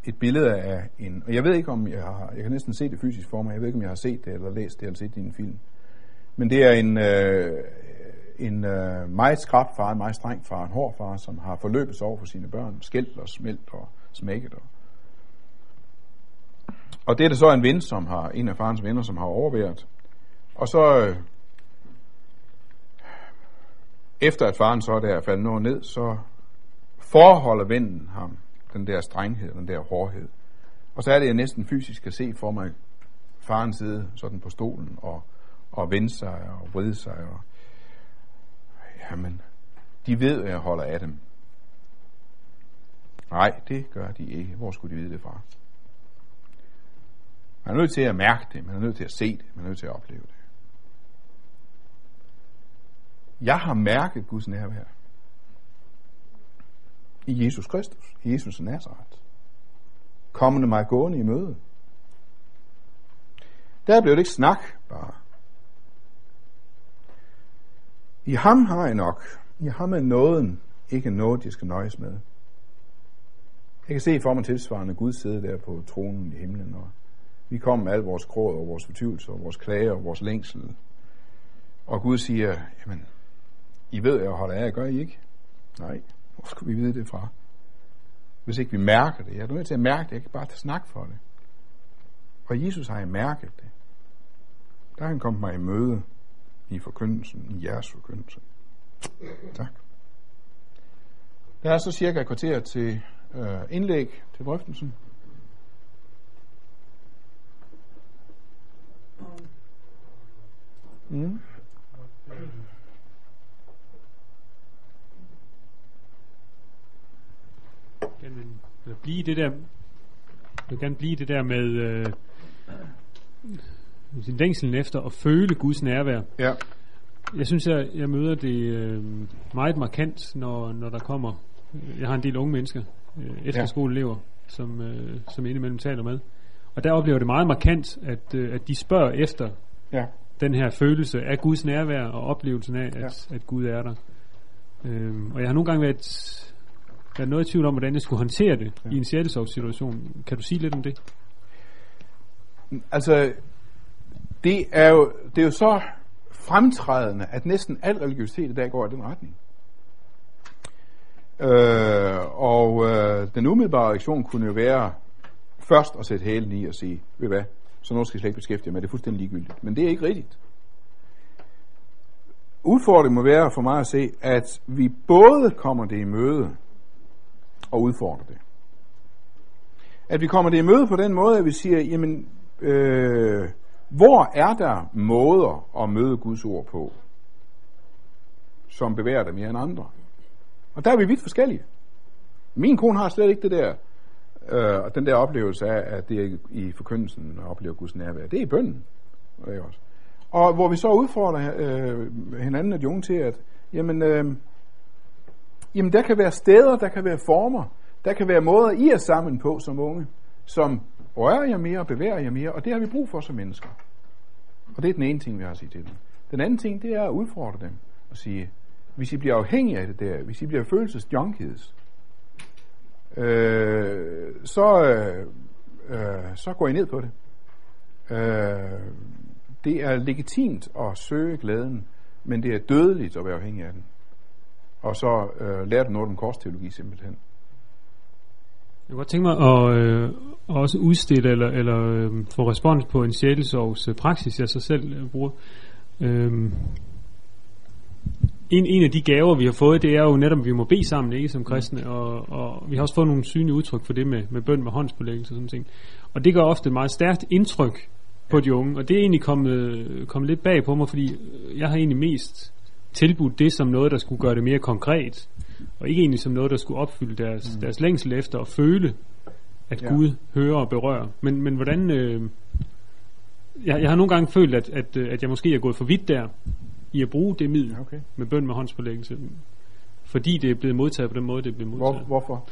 et billede af en, og jeg ved ikke om jeg har, jeg kan næsten se det fysisk for mig, jeg ved ikke om jeg har set det, eller læst det, eller set det i en film. Men det er en, øh, en øh, meget skrab far, en meget streng far, en hård far, som har forløbet sig over for sine børn, skældt og smelt og smækket. Og, og det er det så en ven, som har, en af farens venner, som har overværet. Og så, øh, efter at faren så er der faldet noget ned, så forholder vennen ham den der strenghed, den der hårdhed. Og så er det, jeg næsten fysisk kan se for mig faren sidde sådan på stolen og, og vende sig og vride sig og jamen, de ved, at jeg holder af dem. Nej, det gør de ikke. Hvor skulle de vide det fra? Man er nødt til at mærke det, man er nødt til at se det, man er nødt til at opleve det. Jeg har mærket Guds nærvær i Jesus Kristus, i Jesus Nazareth. Kommende mig gående i møde. Der blev det ikke snak bare. I ham har jeg nok. I ham er nåden ikke noget, de skal nøjes med. Jeg kan se for mig tilsvarende Gud sidde der på tronen i himlen, og vi kommer med al vores gråd og vores fortvivlelse og vores klager og vores længsel. Og Gud siger, jamen, I ved, jeg holder af, gør I ikke? Nej, hvor skulle vi vide det fra? Hvis ikke vi mærker det. Jeg er nødt til at mærke det, jeg kan bare tage snak for det. Og Jesus har jeg mærket det. Der er han kommet mig i møde i forkyndelsen, i jeres forkyndelse. Tak. Der er så cirka et kvarter til øh, indlæg til drøftelsen. Mm. Kan vil blive det der, vil gerne blive det der med øh, sin længselen efter at føle Guds nærvær. Ja. Jeg synes, jeg, jeg møder det øh, meget markant, når, når der kommer... Jeg har en del unge mennesker, øh, efterskoleelever, som, øh, som indimellem taler med. Og der oplever det meget markant, at, øh, at de spørger efter Ja. den her følelse af Guds nærvær og oplevelsen af, at, Ja. at Gud er der. Øhm, og jeg har nogle gange været, været noget i tvivl om, hvordan jeg skulle håndtere det Ja. i en sjældesovs-situation. Kan du sige lidt om det? Altså, det er jo, det er jo så fremtrædende, at næsten al religiøsitet i dag går i den retning. Øh, og øh, den umiddelbare reaktion kunne jo være først at sætte hælen i og sige, ved hvad, så nu skal jeg slet ikke beskæftige mig det, er fuldstændig ligegyldigt. Men det er ikke rigtigt. Udfordringen må være for mig at se, at vi både kommer det i møde og udfordrer det. At vi kommer det i møde på den måde, at vi siger, jamen, øh, Hvor er der måder at møde Guds ord på, som bevæger dem mere end andre? Og der er vi vidt forskellige. Min kone har slet ikke det der, øh, den der oplevelse af, at det er i forkyndelsen at opleve Guds nærvær. Det er i bønden. Ikke også? Og hvor vi så udfordrer øh, hinanden og de unge til, at jamen, øh, jamen, der kan være steder, der kan være former, der kan være måder, I er sammen på som unge, som rører jer mere og bevæger jer mere, og det har vi brug for som mennesker. Og det er den ene ting, vi har at sige til dem. Den anden ting, det er at udfordre dem og sige, hvis I bliver afhængige af det der, hvis I bliver følelsesjunkies, øh, så, øh, øh, så går I ned på det. Øh, det er legitimt at søge glæden, men det er dødeligt at være afhængig af den. Og så øh, du noget om korsteologi simpelthen. Jeg kunne godt tænke mig at øh, også udstille eller, eller øh, få respons på en sjælesovs øh, praksis, jeg så selv øh, bruger. Øh, en, en af de gaver, vi har fået, det er jo netop, at vi må bede sammen, ikke, som kristne, og, og vi har også fået nogle synlige udtryk for det med, med bøn med håndspålæggelse og sådan ting. Og det gør ofte et meget stærkt indtryk på de unge, og det er egentlig kommet, kommet lidt bag på mig, fordi jeg har egentlig mest tilbudt det som noget, der skulle gøre det mere konkret, og ikke egentlig som noget, der skulle opfylde deres, mm. deres længsel efter at føle, at ja. Gud hører og berører. Men, men hvordan... Øh, jeg, jeg har nogle gange følt, at, at, at jeg måske er gået for vidt der, i at bruge det middel okay. med bøn med håndspålæggelse, fordi det er blevet modtaget på den måde, det er blevet modtaget. Hvor, hvorfor?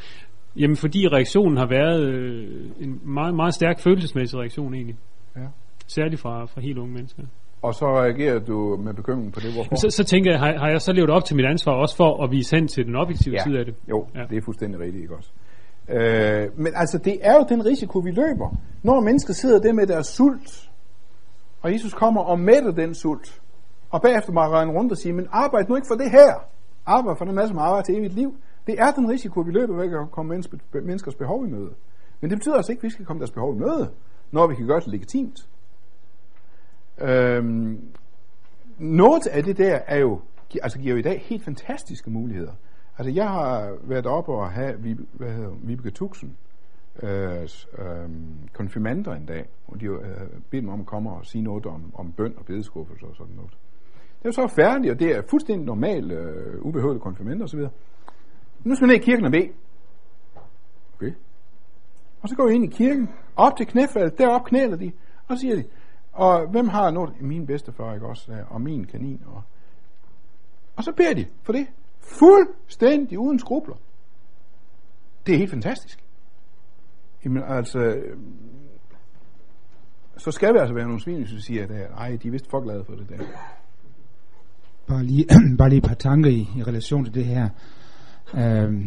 Jamen fordi reaktionen har været øh, en meget, meget stærk følelsesmæssig reaktion egentlig. Ja. Særligt fra, fra helt unge mennesker. Og så reagerer du med bekymring på det, hvorfor? Så, så tænker jeg, har, har jeg så levet op til mit ansvar også for at vise hen til den objektive ja. side af det? Jo, ja. det er fuldstændig rigtigt, ikke også? Øh, men altså, det er jo den risiko, vi løber. Når mennesker sidder der med deres sult, og Jesus kommer og mætter den sult, og bagefter må regne rundt og sige, men arbejde nu ikke for det her. Arbejde for den masse, som arbejder til evigt liv. Det er den risiko, vi løber væk at komme menneskers behov i møde. Men det betyder altså ikke, at vi skal komme deres behov i møde, når vi kan gøre det legitimt. Øhm, noget af det der er jo, altså giver jo i dag helt fantastiske muligheder. Altså jeg har været oppe og have hvad hedder, Vibeke Tuxen, øh, øh, konfirmander en dag, og de øh, bedt mig om at komme og sige noget om, om bøn og bedeskuffelse og sådan noget. Det er så færdigt, og det er fuldstændig normalt, øh, ubehøvede konfirmander osv. Nu skal vi ned i kirken og bede. Okay. Og så går vi ind i kirken, op til knæfaldet, derop knæler de, og så siger de, og hvem har noget? Min bedstefar, ikke også? Øh, og min kanin. Og, og så beder de for det. Fuldstændig uden skrubler. Det er helt fantastisk. Jamen altså, øh, så skal vi altså være nogle svin, hvis vi siger, at øh, ej, de er vist for glade for det der. Bare lige, bare lige et par tanker i, i relation til det her. Øhm,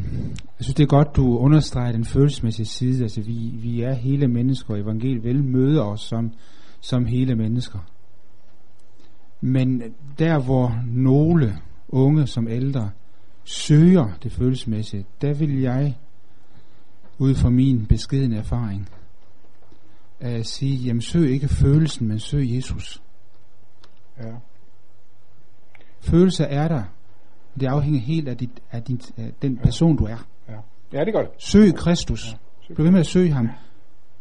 jeg synes, det er godt, du understreger den følelsesmæssige side. Altså, vi, vi er hele mennesker, og evangeliet vil møde os som, som hele mennesker. Men der, hvor nogle unge som ældre søger det følelsesmæssige, der vil jeg, ud fra min beskedende erfaring, uh, sige, jamen søg ikke følelsen, men søg Jesus. Ja. Følelser er der. Det afhænger helt af, dit, af, din, af den person, du er. Ja, ja det gør det. Søg Kristus. Ja, søg. Bliv ved med at søge ham.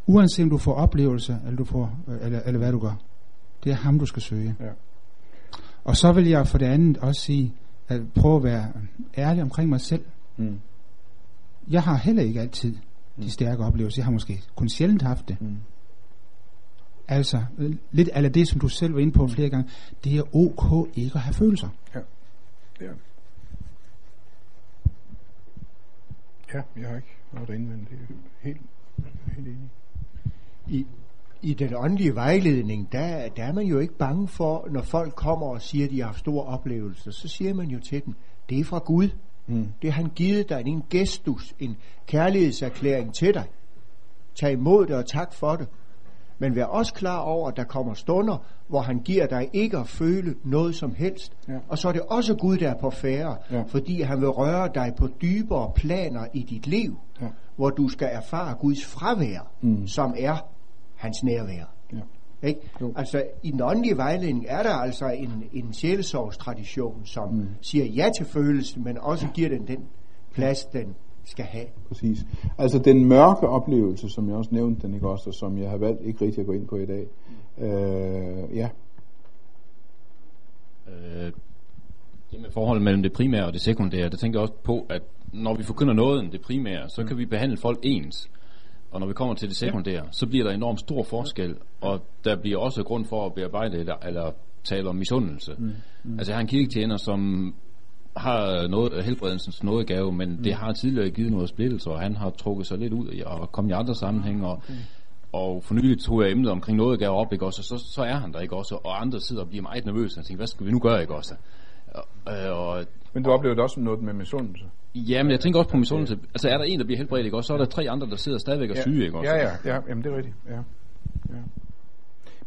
Uanset om du får oplevelser, eller, du får, eller, eller hvad du gør. Det er ham, du skal søge. Ja. Og så vil jeg for det andet også sige, at prøve at være ærlig omkring mig selv. Mm. Jeg har heller ikke altid mm. de stærke oplevelser. Jeg har måske kun sjældent haft det. Mm. Altså, lidt af det, som du selv var inde på flere gange, det er ok ikke at have følelser. Ja, det. Ja, jeg har ikke noget at indvende. Det er helt, helt enig. I, I den åndelige vejledning, der, der er man jo ikke bange for, når folk kommer og siger, at de har haft store oplevelser, så siger man jo til dem, det er fra Gud. Mm. Det har han givet dig, en gestus, en kærlighedserklæring til dig. Tag imod det og tak for det. Men vær også klar over, at der kommer stunder, hvor han giver dig ikke at føle noget som helst. Ja. Og så er det også Gud, der er på færre, ja. fordi han vil røre dig på dybere planer i dit liv, ja. hvor du skal erfare Guds fravær, mm. som er hans nærvær. Ja. Ikke? Altså i den åndelige vejledning er der altså en, en sjælesovstradition, som mm. siger ja til følelsen, men også giver den den plads, den skal have. Præcis. Altså den mørke oplevelse, som jeg også nævnte den, ikke også, og som jeg har valgt ikke rigtig at gå ind på i dag, Øh, ja. Øh, det med forholdet mellem det primære og det sekundære, der tænker jeg også på, at når vi forkynder noget end det primære, så kan vi behandle folk ens. Og når vi kommer til det sekundære, ja. så bliver der enormt stor forskel, og der bliver også grund for at bearbejde eller, eller tale om misundelse. Mm. Mm. Altså jeg har en kirketjener, som har noget, helbredelsens nådegave, men mm. det har tidligere givet noget splittelse, og han har trukket sig lidt ud og kommet i andre sammenhænge, og, okay. og for nylig tog jeg emnet omkring nådegave op, ikke også, og så, så er han der ikke også, og andre sidder og bliver meget nervøse, og tænker, hvad skal vi nu gøre, ikke også? Og, og, men du oplever det også som noget med misundelse? Ja, men jeg tænker også på misundelse. Altså er der en, der bliver helbredt, ikke også, så er der tre andre, der sidder stadigvæk og ja. syge, ikke også? Ja, ja, ja, jamen det er rigtigt, ja. ja.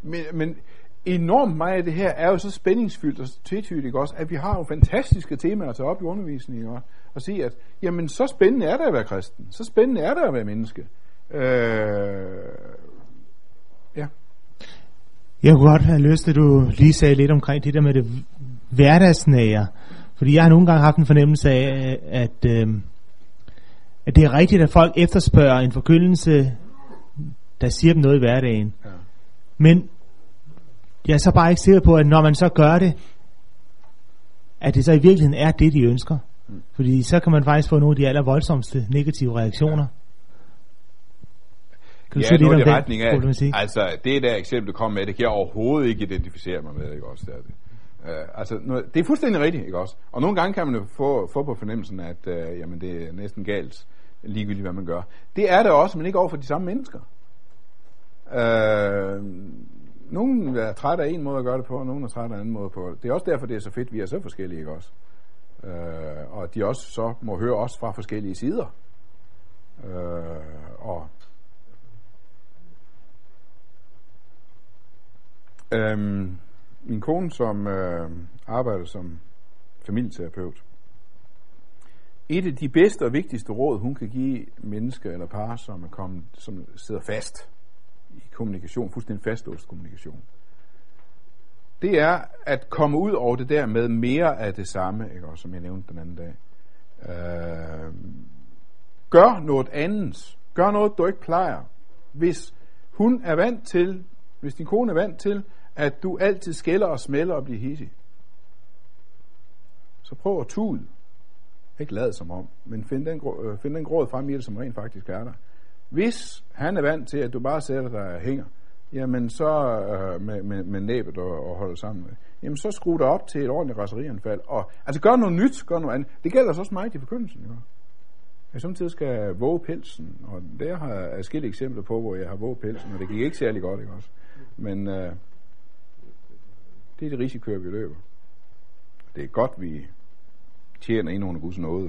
Men, men enormt meget af det her er jo så spændingsfyldt og tvetydigt, ikke også, at vi har jo fantastiske temaer at tage op i undervisningen, og, og sige, at jamen, så spændende er det at være kristen, så spændende er det at være menneske. Øh, ja. Jeg kunne godt have lyst til, at du lige sagde lidt omkring det der med det hverdagsnære. Fordi jeg har nogle gange haft en fornemmelse af, at, øh, at det er rigtigt, at folk efterspørger en forkyndelse, der siger dem noget i hverdagen. Ja. Men jeg er så bare ikke sikker på, at når man så gør det, at det så i virkeligheden er det, de ønsker. Mm. Fordi så kan man faktisk få nogle af de aller voldsomste negative reaktioner. Kan du ja, noget i retning af, altså det der eksempel, du kom med, det kan jeg overhovedet ikke identificere mig med, ikke også? Er det. Øh, altså, nu, det er fuldstændig rigtigt, ikke også? Og nogle gange kan man jo få, få på fornemmelsen, at øh, jamen, det er næsten galt, ligegyldigt hvad man gør. Det er det også, men ikke over for de samme mennesker. Øh, nogen er træt af en måde at gøre det på, og nogen er træt af en anden måde på. Det er også derfor, det er så fedt, vi er så forskellige, ikke også? Øh, og de også så må høre os fra forskellige sider. Øh, og øhm, min kone, som øh, arbejder som familieterapeut, et af de bedste og vigtigste råd, hun kan give mennesker eller par, som, er kommet, som sidder fast i kommunikation, fuldstændig fastlåst kommunikation, det er at komme ud over det der med mere af det samme, ikke, også, som jeg nævnte den anden dag. Øh, gør noget andet. Gør noget, du ikke plejer. Hvis hun er vant til, hvis din kone er vant til at du altid skælder og smælder og bliver hissig. Så prøv at tude. Ikke lad som om, men find den, øh, find den gråd frem i det, som rent faktisk er der. Hvis han er vant til, at du bare sætter dig og hænger, jamen så øh, med, med, med næbet og, og holder sammen med, jamen så skru dig op til et ordentligt raserianfald. Og, altså gør noget nyt, gør noget andet. Det gælder så også mig i forkyndelsen. Jo. Jeg samtidig skal våge pelsen, og der har jeg skidt eksempler på, hvor jeg har våget pelsen, og det gik ikke særlig godt, ikke også? Men øh, det er det risiko, vi løber. Det er godt, vi tjener ind under Guds nåde,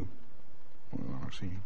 må jeg nok sige.